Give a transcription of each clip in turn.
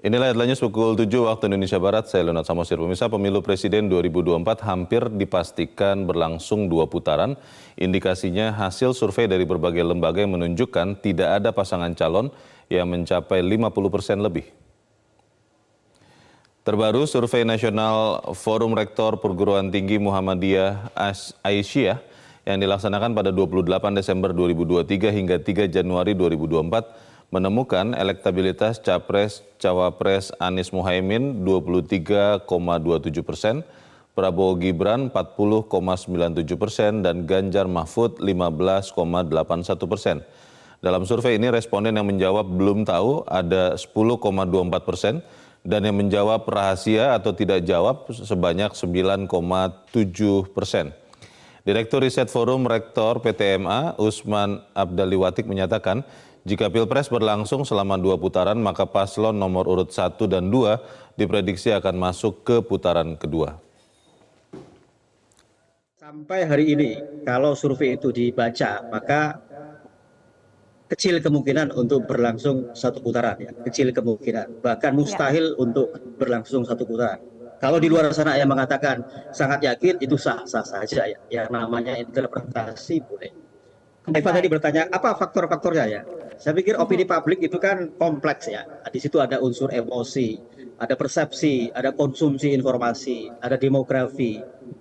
Inilah headline news pukul 7 waktu Indonesia Barat. Saya Leonard Samosir. Pemirsa pemilu presiden 2024 hampir dipastikan berlangsung dua putaran. Indikasinya hasil survei dari berbagai lembaga yang menunjukkan tidak ada pasangan calon yang mencapai 50 persen lebih. Terbaru survei nasional Forum Rektor Perguruan Tinggi Muhammadiyah Aisyah yang dilaksanakan pada 28 Desember 2023 hingga 3 Januari 2024 menemukan elektabilitas capres cawapres Anies Muhaimin 23,27 persen, Prabowo Gibran 40,97 persen, dan Ganjar Mahfud 15,81 persen. Dalam survei ini responden yang menjawab belum tahu ada 10,24 persen dan yang menjawab rahasia atau tidak jawab sebanyak 9,7 persen. Direktur Riset Forum Rektor PTMA Usman Abdaliwatik menyatakan jika Pilpres berlangsung selama dua putaran, maka paslon nomor urut 1 dan 2 diprediksi akan masuk ke putaran kedua. Sampai hari ini, kalau survei itu dibaca, maka kecil kemungkinan untuk berlangsung satu putaran. Ya. Kecil kemungkinan, bahkan mustahil ya. untuk berlangsung satu putaran. Kalau di luar sana yang mengatakan sangat yakin, itu sah-sah saja ya. Yang namanya interpretasi boleh. Eva tadi bertanya, apa faktor-faktornya ya? Saya pikir opini publik itu kan kompleks ya. Di situ ada unsur emosi, ada persepsi, ada konsumsi informasi, ada demografi,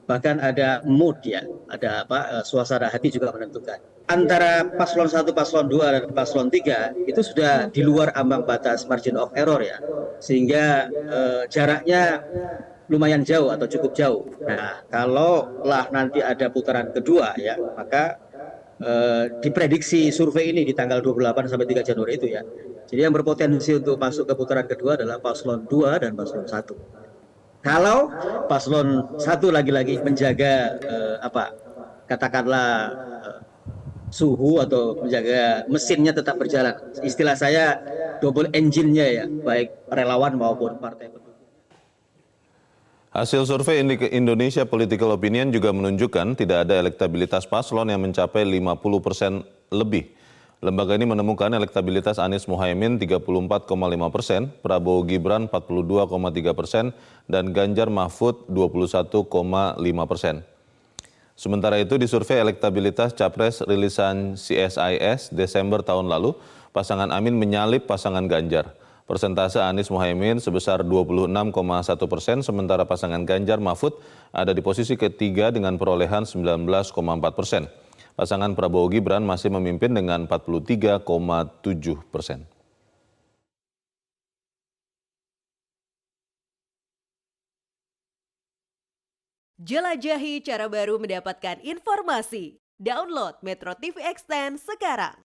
bahkan ada mood ya, ada apa eh, suasana hati juga menentukan. Antara paslon 1, paslon 2 dan paslon 3 itu sudah di luar ambang batas margin of error ya. Sehingga eh, jaraknya lumayan jauh atau cukup jauh. Nah, kalau lah nanti ada putaran kedua ya, maka Eh, diprediksi survei ini di tanggal 28 sampai 3 Januari itu ya. Jadi yang berpotensi untuk masuk ke putaran kedua adalah paslon 2 dan paslon 1. Kalau paslon 1 lagi-lagi menjaga uh, apa katakanlah uh, suhu atau menjaga mesinnya tetap berjalan. Istilah saya double engine-nya ya, baik relawan maupun partai. Hasil survei Indonesia Political Opinion juga menunjukkan tidak ada elektabilitas paslon yang mencapai 50 persen lebih. Lembaga ini menemukan elektabilitas Anies Muhaimin 34,5 persen, Prabowo Gibran 42,3 persen, dan Ganjar Mahfud 21,5 persen. Sementara itu di survei elektabilitas Capres rilisan CSIS Desember tahun lalu, pasangan Amin menyalip pasangan Ganjar. Persentase Anies Muhaimin sebesar 26,1 persen, sementara pasangan Ganjar Mahfud ada di posisi ketiga dengan perolehan 19,4 persen. Pasangan Prabowo Gibran masih memimpin dengan 43,7 persen. Jelajahi cara baru mendapatkan informasi. Download Metro TV Extend sekarang.